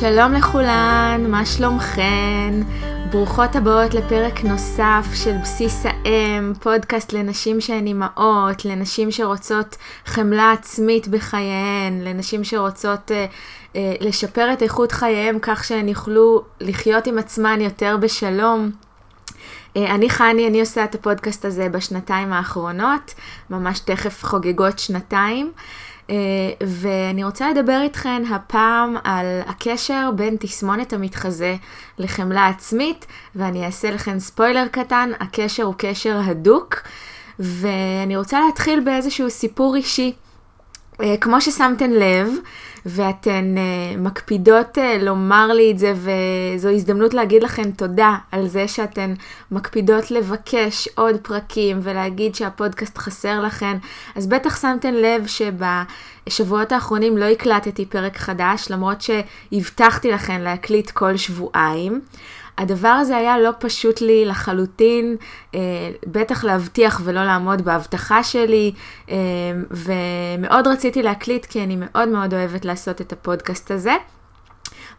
שלום לכולן, מה שלומכן? ברוכות הבאות לפרק נוסף של בסיס האם, פודקאסט לנשים שהן אימהות, לנשים שרוצות חמלה עצמית בחייהן, לנשים שרוצות אה, אה, לשפר את איכות חייהן כך שהן יוכלו לחיות עם עצמן יותר בשלום. אה, אני חני, אני עושה את הפודקאסט הזה בשנתיים האחרונות, ממש תכף חוגגות שנתיים. אה, ואני רוצה לדבר איתכן הפעם על הקשר בין תסמונת המתחזה לחמלה עצמית, ואני אעשה לכן ספוילר קטן, הקשר הוא קשר הדוק, ואני רוצה להתחיל באיזשהו סיפור אישי. אה, כמו ששמתן לב, ואתן uh, מקפידות uh, לומר לי את זה, וזו הזדמנות להגיד לכן תודה על זה שאתן מקפידות לבקש עוד פרקים ולהגיד שהפודקאסט חסר לכן. אז בטח שמתן לב שבשבועות האחרונים לא הקלטתי פרק חדש, למרות שהבטחתי לכן להקליט כל שבועיים. הדבר הזה היה לא פשוט לי לחלוטין, אה, בטח להבטיח ולא לעמוד בהבטחה שלי, אה, ומאוד רציתי להקליט כי אני מאוד מאוד אוהבת לעשות את הפודקאסט הזה.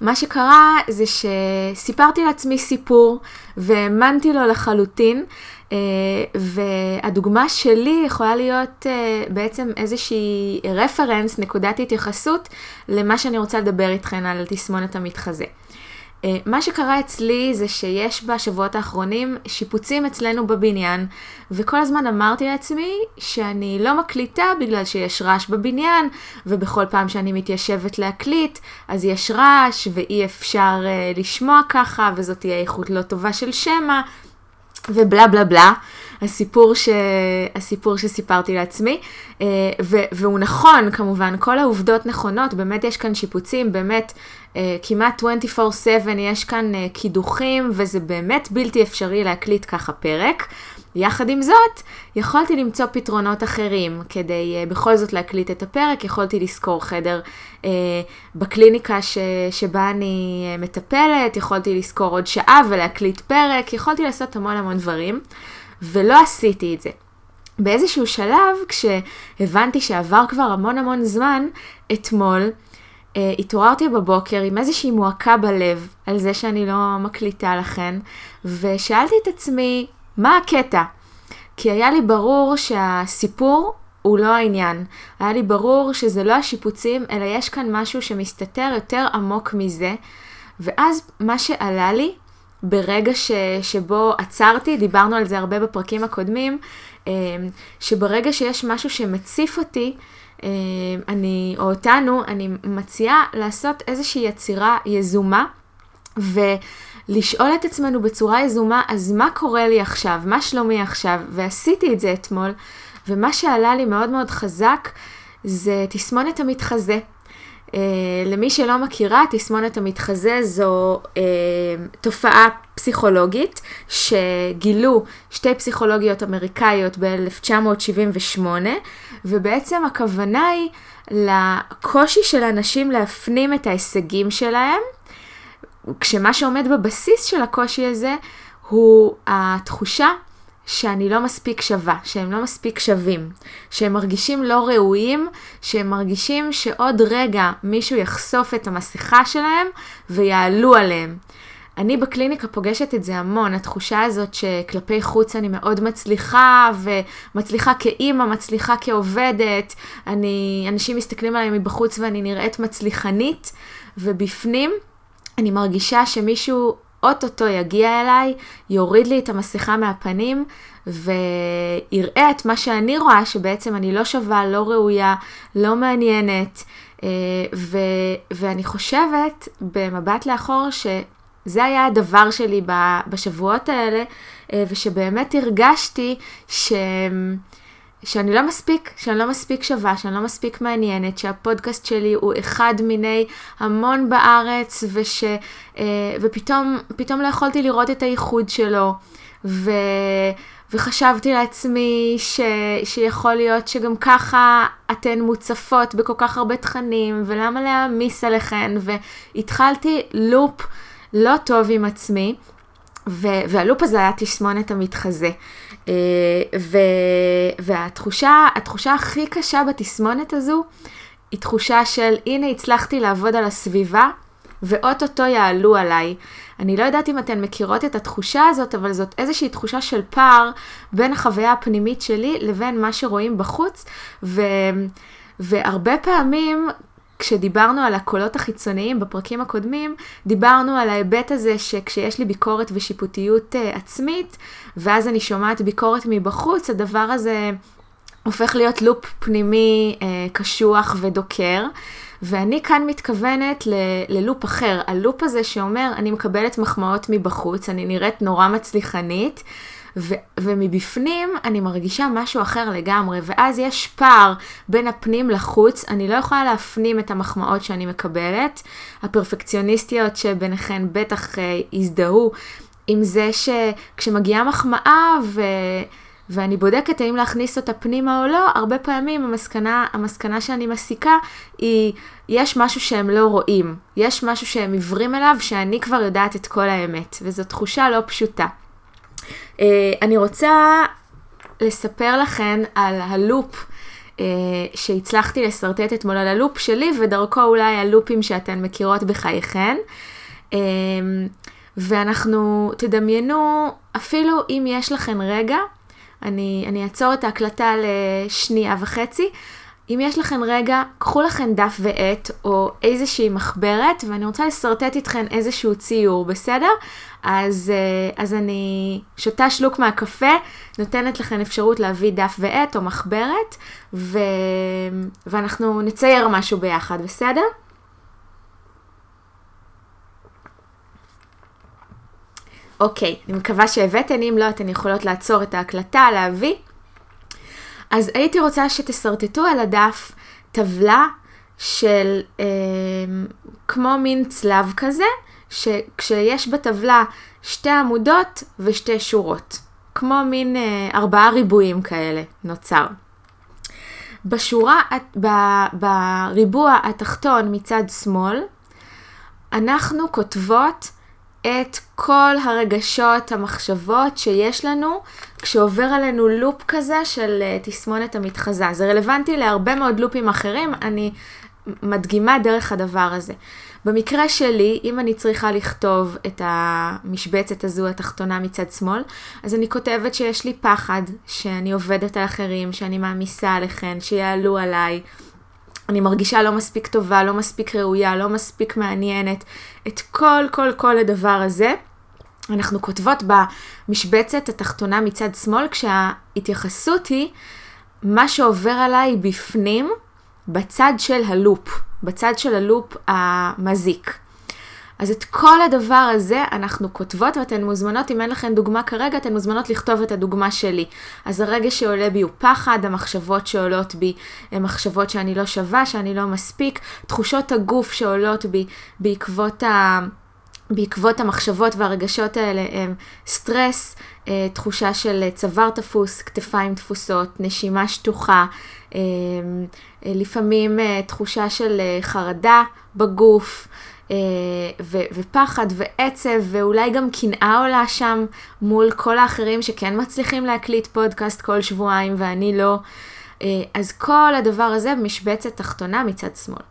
מה שקרה זה שסיפרתי לעצמי סיפור והאמנתי לו לחלוטין, uh, והדוגמה שלי יכולה להיות uh, בעצם איזושהי רפרנס, נקודת התייחסות, למה שאני רוצה לדבר איתכן על תסמונת המתחזה. אה, מה שקרה אצלי זה שיש בשבועות האחרונים שיפוצים אצלנו בבניין, וכל הזמן אמרתי לעצמי שאני לא מקליטה בגלל שיש רעש בבניין, ובכל פעם שאני מתיישבת להקליט, אז יש רעש ואי אפשר uh, לשמוע ככה, וזאת תהיה איכות לא טובה של שמע, ובלה בלה בלה. הסיפור, ש... הסיפור שסיפרתי לעצמי, אה, ו... והוא נכון כמובן, כל העובדות נכונות, באמת יש כאן שיפוצים, באמת אה, כמעט 24/7 יש כאן אה, קידוחים, וזה באמת בלתי אפשרי להקליט ככה פרק. יחד עם זאת, יכולתי למצוא פתרונות אחרים כדי uh, בכל זאת להקליט את הפרק, יכולתי לשכור חדר uh, בקליניקה ש, שבה אני uh, מטפלת, יכולתי לשכור עוד שעה ולהקליט פרק, יכולתי לעשות המון המון דברים. ולא עשיתי את זה. באיזשהו שלב, כשהבנתי שעבר כבר המון המון זמן, אתמול uh, התעוררתי בבוקר עם איזושהי מועקה בלב על זה שאני לא מקליטה לכן, ושאלתי את עצמי, מה הקטע? כי היה לי ברור שהסיפור הוא לא העניין. היה לי ברור שזה לא השיפוצים, אלא יש כאן משהו שמסתתר יותר עמוק מזה. ואז מה שעלה לי ברגע ש, שבו עצרתי, דיברנו על זה הרבה בפרקים הקודמים, אה, שברגע שיש משהו שמציף אותי, אה, אני, או אותנו, אני מציעה לעשות איזושהי יצירה יזומה, ולשאול את עצמנו בצורה יזומה, אז מה קורה לי עכשיו? מה שלומי עכשיו? ועשיתי את זה אתמול, ומה שעלה לי מאוד מאוד חזק זה תסמונת המתחזה. Uh, למי שלא מכירה, תסמונת המתחזה זו uh, תופעה פסיכולוגית שגילו שתי פסיכולוגיות אמריקאיות ב-1978, ובעצם הכוונה היא לקושי של אנשים להפנים את ההישגים שלהם, כשמה שעומד בבסיס של הקושי הזה הוא התחושה שאני לא מספיק שווה, שהם לא מספיק שווים, שהם מרגישים לא ראויים, שהם מרגישים שעוד רגע מישהו יחשוף את המסכה שלהם ויעלו עליהם. אני בקליניקה פוגשת את זה המון, התחושה הזאת שכלפי חוץ אני מאוד מצליחה, ומצליחה כאימא, מצליחה כעובדת, אני, אנשים מסתכלים עליי מבחוץ ואני נראית מצליחנית, ובפנים אני מרגישה שמישהו אוטוטו יגיע אליי, יוריד לי את המסכה מהפנים ויראה את מה שאני רואה, שבעצם אני לא שווה, לא ראויה, לא מעניינת. אה, ו, ואני חושבת במבט לאחור שזה היה הדבר שלי בשבועות האלה, אה, ושבאמת הרגשתי ש... שאני לא מספיק, שאני לא מספיק שווה, שאני לא מספיק מעניינת, שהפודקאסט שלי הוא אחד מיני המון בארץ, וש, אה, ופתאום פתאום לא יכולתי לראות את הייחוד שלו, ו, וחשבתי לעצמי ש, שיכול להיות שגם ככה אתן מוצפות בכל כך הרבה תכנים, ולמה להעמיס עליכן, והתחלתי לופ לא טוב עם עצמי, והלופ הזה היה תסמונת המתחזה. אה, ו, והתחושה, התחושה הכי קשה בתסמונת הזו, היא תחושה של הנה הצלחתי לעבוד על הסביבה, ואו-טו-טו יעלו עליי. אני לא יודעת אם אתן מכירות את התחושה הזאת, אבל זאת איזושהי תחושה של פער בין החוויה הפנימית שלי לבין מה שרואים בחוץ, ו... והרבה פעמים כשדיברנו על הקולות החיצוניים בפרקים הקודמים, דיברנו על ההיבט הזה שכשיש לי ביקורת ושיפוטיות אה, עצמית, ואז אני שומעת ביקורת מבחוץ, הדבר הזה הופך להיות לופ פנימי uh, קשוח ודוקר. ואני כאן מתכוונת ל- ללופ אחר, הלופ הזה שאומר, אני מקבלת מחמאות מבחוץ, אני נראית נורא מצליחנית, ו- ומבפנים אני מרגישה משהו אחר לגמרי, ואז יש פער בין הפנים לחוץ, אני לא יכולה להפנים את המחמאות שאני מקבלת. הפרפקציוניסטיות שביניכן בטח אה, הזדהו עם זה שכשמגיעה מחמאה ו... ואני בודקת האם להכניס אותה פנימה או לא, הרבה פעמים המסקנה, המסקנה שאני מסיקה היא, יש משהו שהם לא רואים, יש משהו שהם עיוורים אליו שאני כבר יודעת את כל האמת, וזו תחושה לא פשוטה. Uh, אני רוצה לספר לכן על הלופ uh, שהצלחתי לשרטט אתמול, על הלופ שלי, ודרכו אולי הלופים שאתן מכירות בחייכן. Uh, ואנחנו, תדמיינו, אפילו אם יש לכן רגע, אני, אני אעצור את ההקלטה לשנייה וחצי. אם יש לכם רגע, קחו לכם דף ועט או איזושהי מחברת, ואני רוצה לשרטט איתכם איזשהו ציור, בסדר? אז, אה, אז אני שותה שלוק מהקפה, נותנת לכם אפשרות להביא דף ועט או מחברת, ו... ואנחנו נצייר משהו ביחד, בסדר? אוקיי, אני מקווה שהבאתן, אם לא, אתן יכולות לעצור את ההקלטה, להביא. אז הייתי רוצה שתשרטטו על הדף טבלה של אה, כמו מין צלב כזה, שכשיש בטבלה שתי עמודות ושתי שורות. כמו מין אה, ארבעה ריבועים כאלה נוצר. בשורה, ב, בריבוע התחתון מצד שמאל, אנחנו כותבות את כל הרגשות, המחשבות שיש לנו כשעובר עלינו לופ כזה של uh, תסמונת המתחזה. זה רלוונטי להרבה מאוד לופים אחרים, אני מדגימה דרך הדבר הזה. במקרה שלי, אם אני צריכה לכתוב את המשבצת הזו התחתונה מצד שמאל, אז אני כותבת שיש לי פחד, שאני עובדת על אחרים, שאני מעמיסה עליכם, שיעלו עליי. אני מרגישה לא מספיק טובה, לא מספיק ראויה, לא מספיק מעניינת. את כל כל כל הדבר הזה אנחנו כותבות במשבצת התחתונה מצד שמאל, כשההתייחסות היא מה שעובר עליי בפנים, בצד של הלופ, בצד של הלופ המזיק. אז את כל הדבר הזה אנחנו כותבות ואתן מוזמנות, אם אין לכן דוגמה כרגע, אתן מוזמנות לכתוב את הדוגמה שלי. אז הרגע שעולה בי הוא פחד, המחשבות שעולות בי הן מחשבות שאני לא שווה, שאני לא מספיק, תחושות הגוף שעולות בי בעקבות ה... בעקבות המחשבות והרגשות האלה הם סטרס, אה, תחושה של צוואר תפוס, כתפיים תפוסות, נשימה שטוחה, אה, אה, לפעמים תחושה של חרדה בגוף, ו- ופחד ועצב ואולי גם קנאה עולה שם מול כל האחרים שכן מצליחים להקליט פודקאסט כל שבועיים ואני לא. אה, אז כל הדבר הזה במשבצת תחתונה מצד שמאל.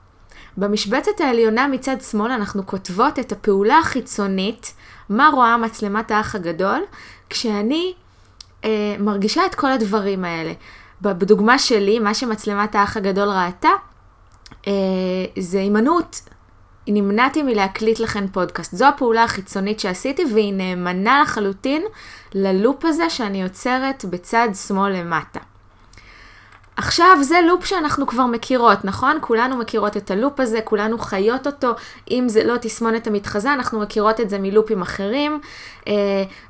במשבצת העליונה מצד שמאל אנחנו כותבות את הפעולה החיצונית, מה רואה מצלמת האח הגדול, כשאני אה, מרגישה את כל הדברים האלה. בדוגמה שלי, מה שמצלמת האח הגדול ראתה, אה, זה הימנעות נמנעתי מלהקליט לכם פודקאסט. זו הפעולה החיצונית שעשיתי והיא נאמנה לחלוטין ללופ הזה שאני יוצרת בצד שמאל למטה. עכשיו זה לופ שאנחנו כבר מכירות, נכון? כולנו מכירות את הלופ הזה, כולנו חיות אותו, אם זה לא תסמונת המתחזה, אנחנו מכירות את זה מלופים אחרים, אה,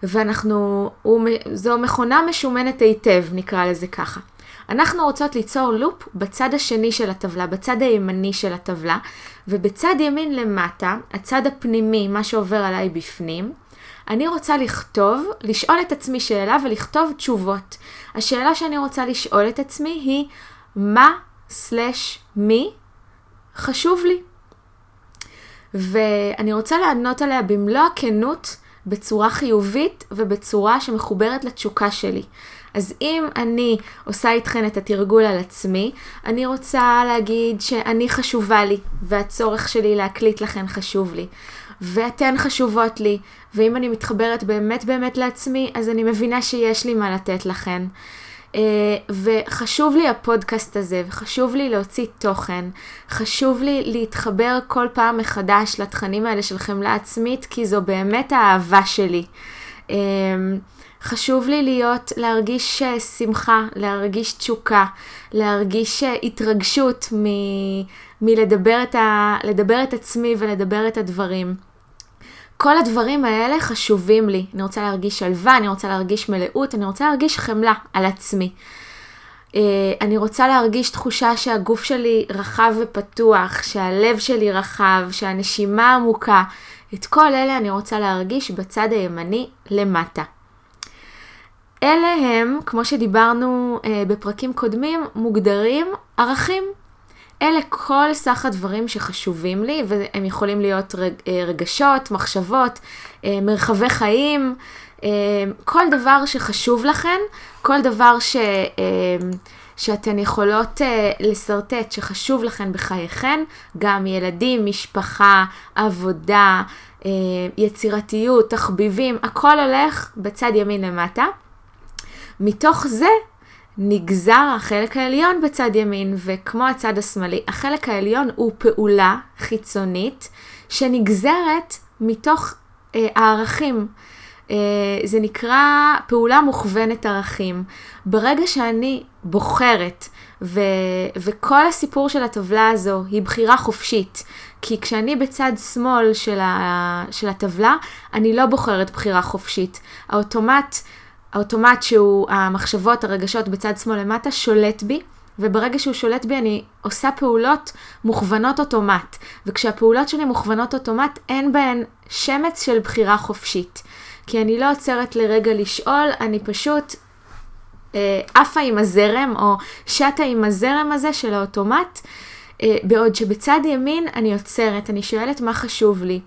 ואנחנו, הוא, זו מכונה משומנת היטב, נקרא לזה ככה. אנחנו רוצות ליצור לופ בצד השני של הטבלה, בצד הימני של הטבלה, ובצד ימין למטה, הצד הפנימי, מה שעובר עליי בפנים, אני רוצה לכתוב, לשאול את עצמי שאלה ולכתוב תשובות. השאלה שאני רוצה לשאול את עצמי היא, מה סלש מי חשוב לי? ואני רוצה לענות עליה במלוא הכנות בצורה חיובית ובצורה שמחוברת לתשוקה שלי. אז אם אני עושה איתכן את התרגול על עצמי, אני רוצה להגיד שאני חשובה לי, והצורך שלי להקליט לכן חשוב לי. ואתן חשובות לי, ואם אני מתחברת באמת באמת לעצמי, אז אני מבינה שיש לי מה לתת לכן. Uh, וחשוב לי הפודקאסט הזה, וחשוב לי להוציא תוכן, חשוב לי להתחבר כל פעם מחדש לתכנים האלה של חמלה עצמית, כי זו באמת האהבה שלי. Uh, חשוב לי להיות, להרגיש אה, שמחה, להרגיש תשוקה, להרגיש התרגשות מ, מלדבר את, ה, את עצמי ולדבר את הדברים. כל הדברים האלה חשובים לי. אני רוצה להרגיש שלווה, אני רוצה להרגיש מלאות, אני רוצה להרגיש חמלה על עצמי. Uh, אני רוצה להרגיש תחושה שהגוף שלי רחב ופתוח, שהלב שלי רחב, שהנשימה עמוקה. את כל אלה אני רוצה להרגיש בצד הימני למטה. אלה הם, כמו שדיברנו uh, בפרקים קודמים, מוגדרים ערכים. אלה כל סך הדברים שחשובים לי, והם יכולים להיות אה, רגשות, מחשבות, אה, מרחבי חיים, אה, כל דבר שחשוב לכן, כל דבר ש, שאתן יכולות לשרטט שחשוב לכן בחייכן, גם ילדים, משפחה, עבודה, יצירתיות, תחביבים, הכל הולך בצד ימין למטה. מתוך זה נגזר החלק העליון בצד ימין, וכמו הצד השמאלי, החלק העליון הוא פעולה חיצונית שנגזרת מתוך אה, הערכים. אה, זה נקרא פעולה מוכוונת ערכים. ברגע שאני בוחרת, ו, וכל הסיפור של הטבלה הזו היא בחירה חופשית, כי כשאני בצד שמאל של, ה, של הטבלה, אני לא בוחרת בחירה חופשית. האוטומט האוטומט שהוא המחשבות, הרגשות בצד שמאל למטה, שולט בי, וברגע שהוא שולט בי אני עושה פעולות מוכוונות אוטומט. וכשהפעולות שלי מוכוונות אוטומט, אין בהן שמץ של בחירה חופשית. כי אני לא עוצרת לרגע לשאול, אני פשוט אה, עפה עם הזרם, או שטה עם הזרם הזה של האוטומט. אה, בעוד שבצד ימין אני עוצרת, אני שואלת מה חשוב לי.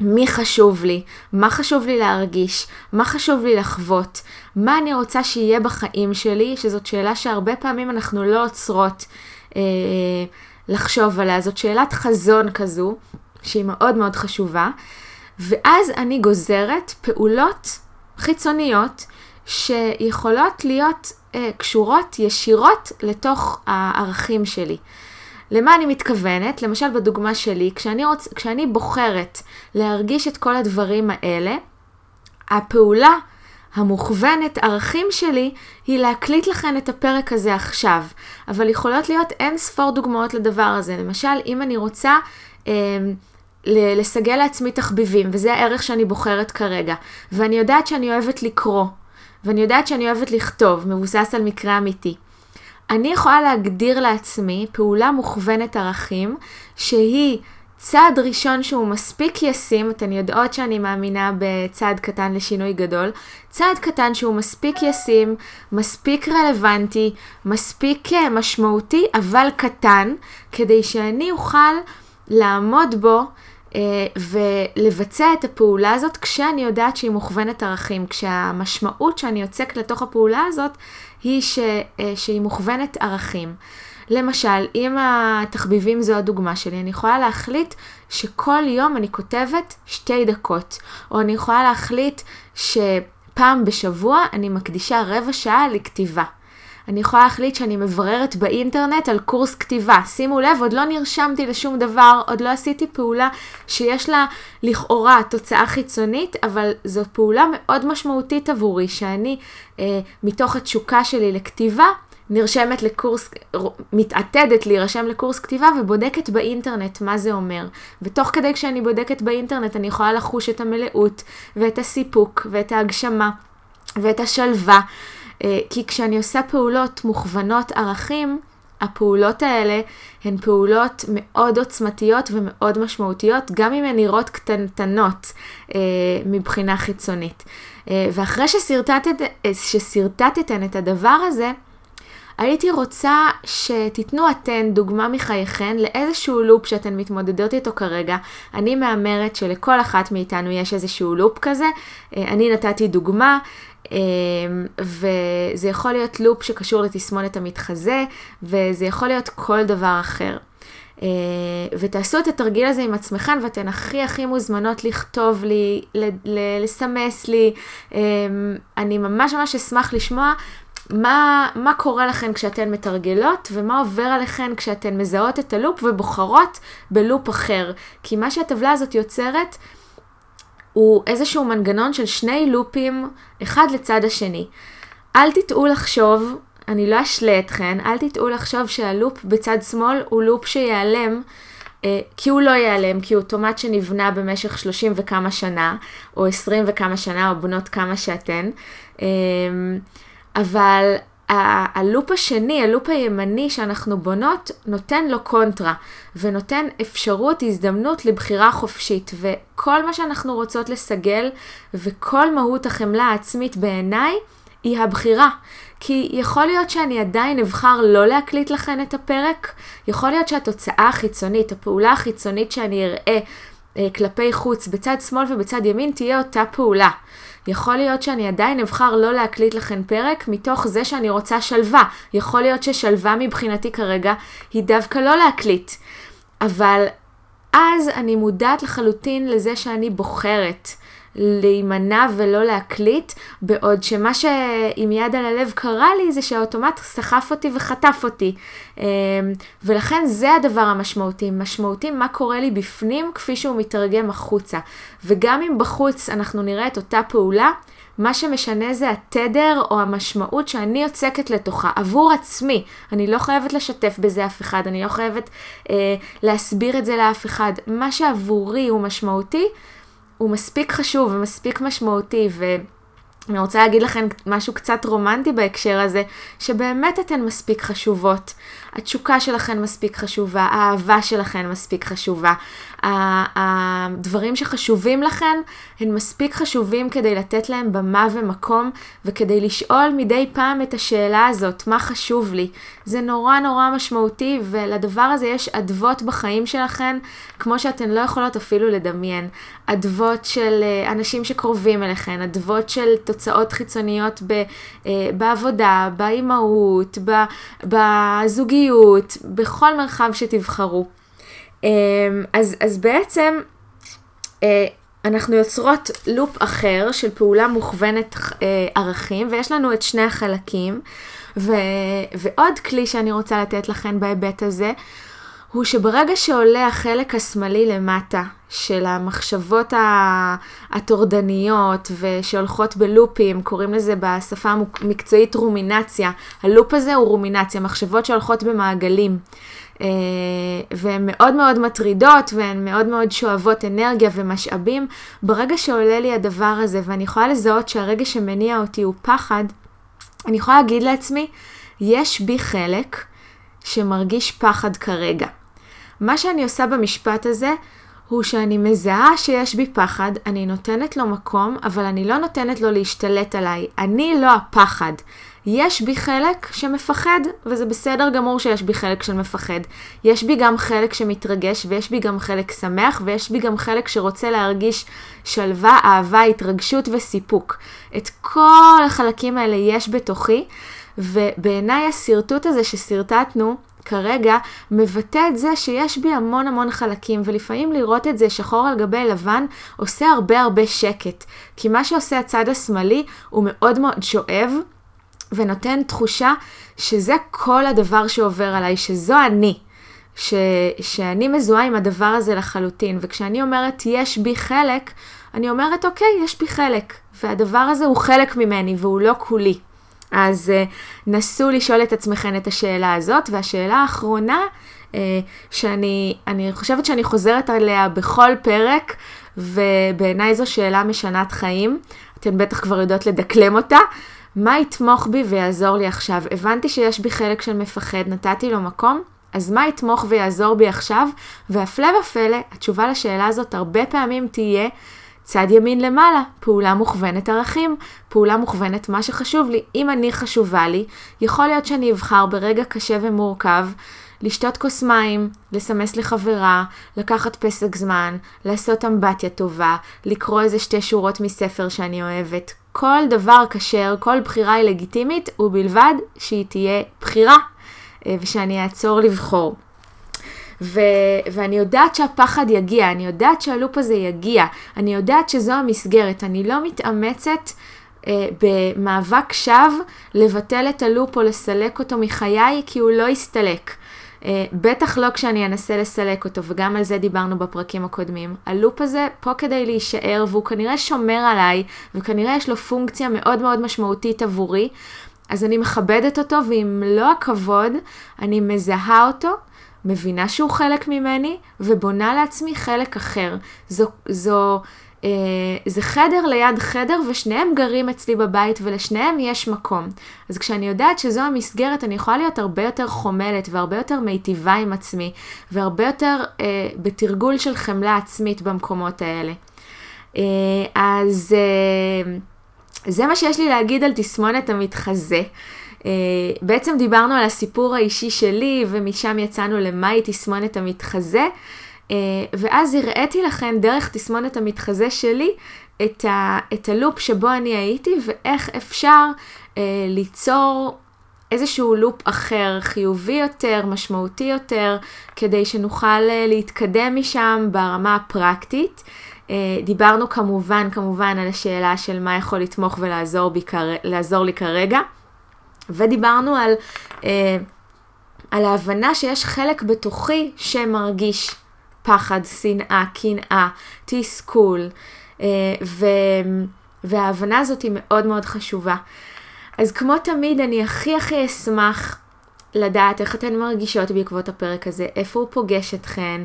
מי חשוב לי, מה חשוב לי להרגיש, מה חשוב לי לחוות, מה אני רוצה שיהיה בחיים שלי, שזאת שאלה שהרבה פעמים אנחנו לא עוצרות אה, לחשוב עליה, זאת שאלת חזון כזו, שהיא מאוד מאוד חשובה, ואז אני גוזרת פעולות חיצוניות שיכולות להיות אה, קשורות ישירות לתוך הערכים שלי. למה אני מתכוונת? למשל בדוגמה שלי, כשאני, רוצ... כשאני בוחרת להרגיש את כל הדברים האלה, הפעולה המוכוונת ערכים שלי היא להקליט לכן את הפרק הזה עכשיו. אבל יכולות להיות אין ספור דוגמאות לדבר הזה. למשל, אם אני רוצה אה, לסגל לעצמי תחביבים, וזה הערך שאני בוחרת כרגע, ואני יודעת שאני אוהבת לקרוא, ואני יודעת שאני אוהבת לכתוב, מבוסס על מקרה אמיתי. אני יכולה להגדיר לעצמי פעולה מוכוונת ערכים, שהיא צעד ראשון שהוא מספיק ישים, אתן יודעות שאני מאמינה בצעד קטן לשינוי גדול, צעד קטן שהוא מספיק ישים, מספיק רלוונטי, מספיק אה, משמעותי, אבל קטן, כדי שאני אוכל לעמוד בו אה, ולבצע את הפעולה הזאת כשאני יודעת שהיא מוכוונת ערכים, כשהמשמעות שאני יוצק לתוך הפעולה הזאת היא ש, אה, שהיא מוכוונת ערכים. למשל, אם התחביבים זו הדוגמה שלי, אני יכולה להחליט שכל יום אני כותבת שתי דקות, או אני יכולה להחליט שפעם בשבוע אני מקדישה רבע שעה לכתיבה. אני יכולה להחליט שאני מבררת באינטרנט על קורס כתיבה. שימו לב, עוד לא נרשמתי לשום דבר, עוד לא עשיתי פעולה שיש לה לכאורה תוצאה חיצונית, אבל זו פעולה מאוד משמעותית עבורי, שאני, אה, מתוך התשוקה שלי לכתיבה, נרשמת לקורס, מתעתדת להירשם לקורס כתיבה ובודקת באינטרנט מה זה אומר. ותוך כדי כשאני בודקת באינטרנט אני יכולה לחוש את המלאות ואת הסיפוק ואת ההגשמה ואת השלווה. אה, כי כשאני עושה פעולות מוכוונות ערכים, הפעולות האלה הן פעולות מאוד עוצמתיות ומאוד משמעותיות, גם אם הן נראות קטנטנות אה, מבחינה חיצונית. אה, ואחרי ששרטטת, אה, ששרטטתן את הדבר הזה, הייתי רוצה שתיתנו אתן דוגמה מחייכן לאיזשהו לופ שאתן מתמודדות איתו כרגע. אני מהמרת שלכל אחת מאיתנו יש איזשהו לופ כזה. אה, אני נתתי דוגמה. וזה יכול להיות לופ שקשור לתסמונת המתחזה, וזה יכול להיות כל דבר אחר. אה, ותעשו את התרגיל הזה עם עצמכם, ואתן הכי הכי מוזמנות לכתוב לי, לסמס לי. אה, אני ממש ממש אשמח לשמוע מה, מה קורה לכן כשאתן מתרגלות, ומה עובר עליכן כשאתן מזהות את הלופ ובוחרות בלופ אחר. כי מה שהטבלה הזאת יוצרת, הוא איזשהו מנגנון של שני לופים, אחד לצד השני. אל תטעו לחשוב אני לא אשלה אתכן, אל תטעו לחשוב שהלופ בצד שמאל הוא לופ שיעלם, אה, כי הוא לא ייעלם, כי הוא אוטומט שנבנה במשך 30 וכמה שנה, או 20 וכמה שנה, או בנות כמה שאתן. אבל הלופ השני, הלופ הימני שאנחנו בונות, נותן לו קונטרה, ונותן אפשרות, הזדמנות לבחירה חופשית. וכל מה שאנחנו רוצות לסגל, וכל מהות החמלה העצמית בעיניי, היא הבחירה. כי יכול להיות שאני עדיין אבחר לא להקליט לכן את הפרק, יכול להיות שהתוצאה החיצונית, הפעולה החיצונית שאני אראה אה, כלפי חוץ בצד שמאל ובצד ימין תהיה אותה פעולה. יכול להיות שאני עדיין אבחר לא להקליט לכן פרק מתוך זה שאני רוצה שלווה. יכול להיות ששלווה מבחינתי כרגע היא דווקא לא להקליט. אבל אז אני מודעת לחלוטין לזה שאני בוחרת. להימנע ולא להקליט, בעוד שמה שעם יד על הלב קרה לי זה שהאוטומט סחף אותי וחטף אותי. אמ, ולכן זה הדבר המשמעותי, משמעותי מה קורה לי בפנים כפי שהוא מתרגם החוצה. וגם אם בחוץ אנחנו נראה את אותה פעולה, מה שמשנה זה התדר או המשמעות שאני יוצקת לתוכה עבור עצמי. אני לא חייבת לשתף בזה אף אחד, אני לא חייבת אה, להסביר את זה לאף אחד. מה שעבורי הוא משמעותי, הוא מספיק חשוב ומספיק משמעותי, ואני רוצה להגיד לכם משהו קצת רומנטי בהקשר הזה, שבאמת אתן מספיק חשובות. התשוקה שלכן מספיק חשובה, האהבה שלכן מספיק חשובה. הדברים שחשובים לכן הם מספיק חשובים כדי לתת להם במה ומקום וכדי לשאול מדי פעם את השאלה הזאת, מה חשוב לי? זה נורא נורא משמעותי ולדבר הזה יש אדוות בחיים שלכן כמו שאתן לא יכולות אפילו לדמיין. אדוות של אה, אנשים שקרובים אליכן, אדוות של תוצאות חיצוניות ב, אה, בעבודה, באימהות, בזוגיות, בכל מרחב שתבחרו. אמ, אז, אז בעצם אה, אנחנו יוצרות לופ אחר של פעולה מוכוונת אה, ערכים, ויש לנו את שני החלקים. ו, ועוד כלי שאני רוצה לתת לכם בהיבט הזה, הוא שברגע שעולה החלק השמאלי למטה של המחשבות הטורדניות ושהולכות בלופים, קוראים לזה בשפה המקצועית רומינציה, הלופ הזה הוא רומינציה, מחשבות שהולכות במעגלים. אה, והן מאוד מאוד מטרידות והן מאוד מאוד שואבות אנרגיה ומשאבים. ברגע שעולה לי הדבר הזה ואני יכולה לזהות שהרגע שמניע אותי הוא פחד, אני יכולה להגיד לעצמי, יש בי חלק שמרגיש פחד כרגע. מה שאני עושה במשפט הזה הוא שאני מזהה שיש בי פחד, אני נותנת לו מקום, אבל אני לא נותנת לו להשתלט עליי. אני לא הפחד. יש בי חלק שמפחד, וזה בסדר גמור שיש בי חלק של מפחד. יש בי גם חלק שמתרגש, ויש בי גם חלק שמח, ויש בי גם חלק שרוצה להרגיש שלווה, אהבה, התרגשות וסיפוק. את כל החלקים האלה יש בתוכי, ובעיניי השרטוט הזה ששרטטנו, כרגע מבטא את זה שיש בי המון המון חלקים, ולפעמים לראות את זה שחור על גבי לבן עושה הרבה הרבה שקט. כי מה שעושה הצד השמאלי הוא מאוד מאוד שואב, ונותן תחושה שזה כל הדבר שעובר עליי, שזו אני. ש, שאני מזוהה עם הדבר הזה לחלוטין, וכשאני אומרת יש בי חלק, אני אומרת אוקיי, יש בי חלק, והדבר הזה הוא חלק ממני והוא לא כולי. אז uh, נסו לשאול את עצמכם את השאלה הזאת, והשאלה האחרונה, uh, שאני חושבת שאני חוזרת עליה בכל פרק, ובעיניי זו שאלה משנת חיים, אתן בטח כבר יודעות לדקלם אותה. מה יתמוך בי ויעזור לי עכשיו? הבנתי שיש בי חלק של מפחד, נתתי לו מקום, אז מה יתמוך ויעזור בי עכשיו? והפלא ופלא, התשובה לשאלה הזאת הרבה פעמים תהיה צד ימין למעלה, פעולה מוכוונת ערכים, פעולה מוכוונת מה שחשוב לי. אם אני חשובה לי, יכול להיות שאני אבחר ברגע קשה ומורכב לשתות כוס מים, לסמס לחברה, לקחת פסק זמן, לעשות אמבטיה טובה, לקרוא איזה שתי שורות מספר שאני אוהבת. כל דבר כשר, כל בחירה היא לגיטימית, ובלבד שהיא תהיה בחירה, אה, ושאני אעצור לבחור. ו- ואני יודעת שהפחד יגיע, אני יודעת שהלופ הזה יגיע, אני יודעת שזו המסגרת, אני לא מתאמצת אה, במאבק שווא לבטל את הלופ או לסלק אותו מחיי, כי הוא לא יסתלק. אה, בטח לא כשאני אנסה לסלק אותו, וגם על זה דיברנו בפרקים הקודמים. הלופ הזה פה כדי להישאר, והוא כנראה שומר עליי, וכנראה יש לו פונקציה מאוד מאוד משמעותית עבורי, אז אני מכבדת אותו, ועם מלוא הכבוד, אני מזהה אותו, מבינה שהוא חלק ממני, ובונה לעצמי חלק אחר. זו, זו, אה, זה חדר ליד חדר, ושניהם גרים אצלי בבית, ולשניהם יש מקום. אז כשאני יודעת שזו המסגרת, אני יכולה להיות הרבה יותר חומלת, והרבה יותר מיטיבה עם עצמי, והרבה יותר אה, בתרגול של חמלה עצמית במקומות האלה. אה, אז אה, זה מה שיש לי להגיד על תסמונת המתחזה. Uh, בעצם דיברנו על הסיפור האישי שלי, ומשם יצאנו למהי תסמונת המתחזה, uh, ואז הראיתי לכם דרך תסמונת המתחזה שלי את, ה, את הלופ שבו אני הייתי, ואיך אפשר uh, ליצור איזשהו לופ אחר, חיובי יותר, משמעותי יותר, כדי שנוכל להתקדם משם ברמה הפרקטית. דיברנו כמובן, כמובן על השאלה של מה יכול לתמוך ולעזור בי, לי כרגע. ודיברנו על, אה, על ההבנה שיש חלק בתוכי שמרגיש פחד, שנאה, קנאה, תסכול, אה, ו, וההבנה הזאת היא מאוד מאוד חשובה. אז כמו תמיד, אני הכי הכי אשמח לדעת איך אתן מרגישות בעקבות הפרק הזה, איפה הוא פוגש אתכן, אמ,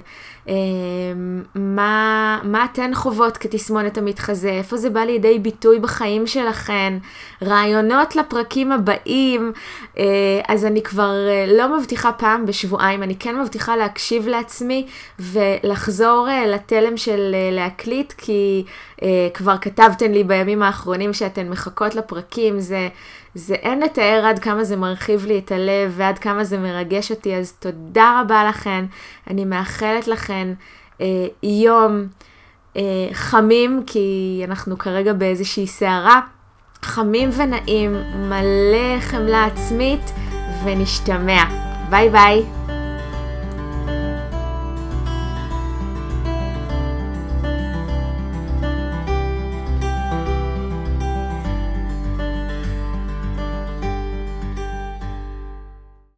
מה, מה אתן חוות כתסמונת המתחזה, איפה זה בא לידי ביטוי בחיים שלכן, רעיונות לפרקים הבאים, אה, אז אני כבר אה, לא מבטיחה פעם בשבועיים, אני כן מבטיחה להקשיב לעצמי ולחזור אה, לתלם של להקליט, כי כבר כתבתן לי בימים האחרונים שאתן מחכות לפרקים, זה... זה אין לתאר עד כמה זה מרחיב לי את הלב ועד כמה זה מרגש אותי, אז תודה רבה לכן. אני מאחלת לכן אה, יום אה, חמים, כי אנחנו כרגע באיזושהי סערה, חמים ונעים, מלא חמלה עצמית, ונשתמע. ביי ביי.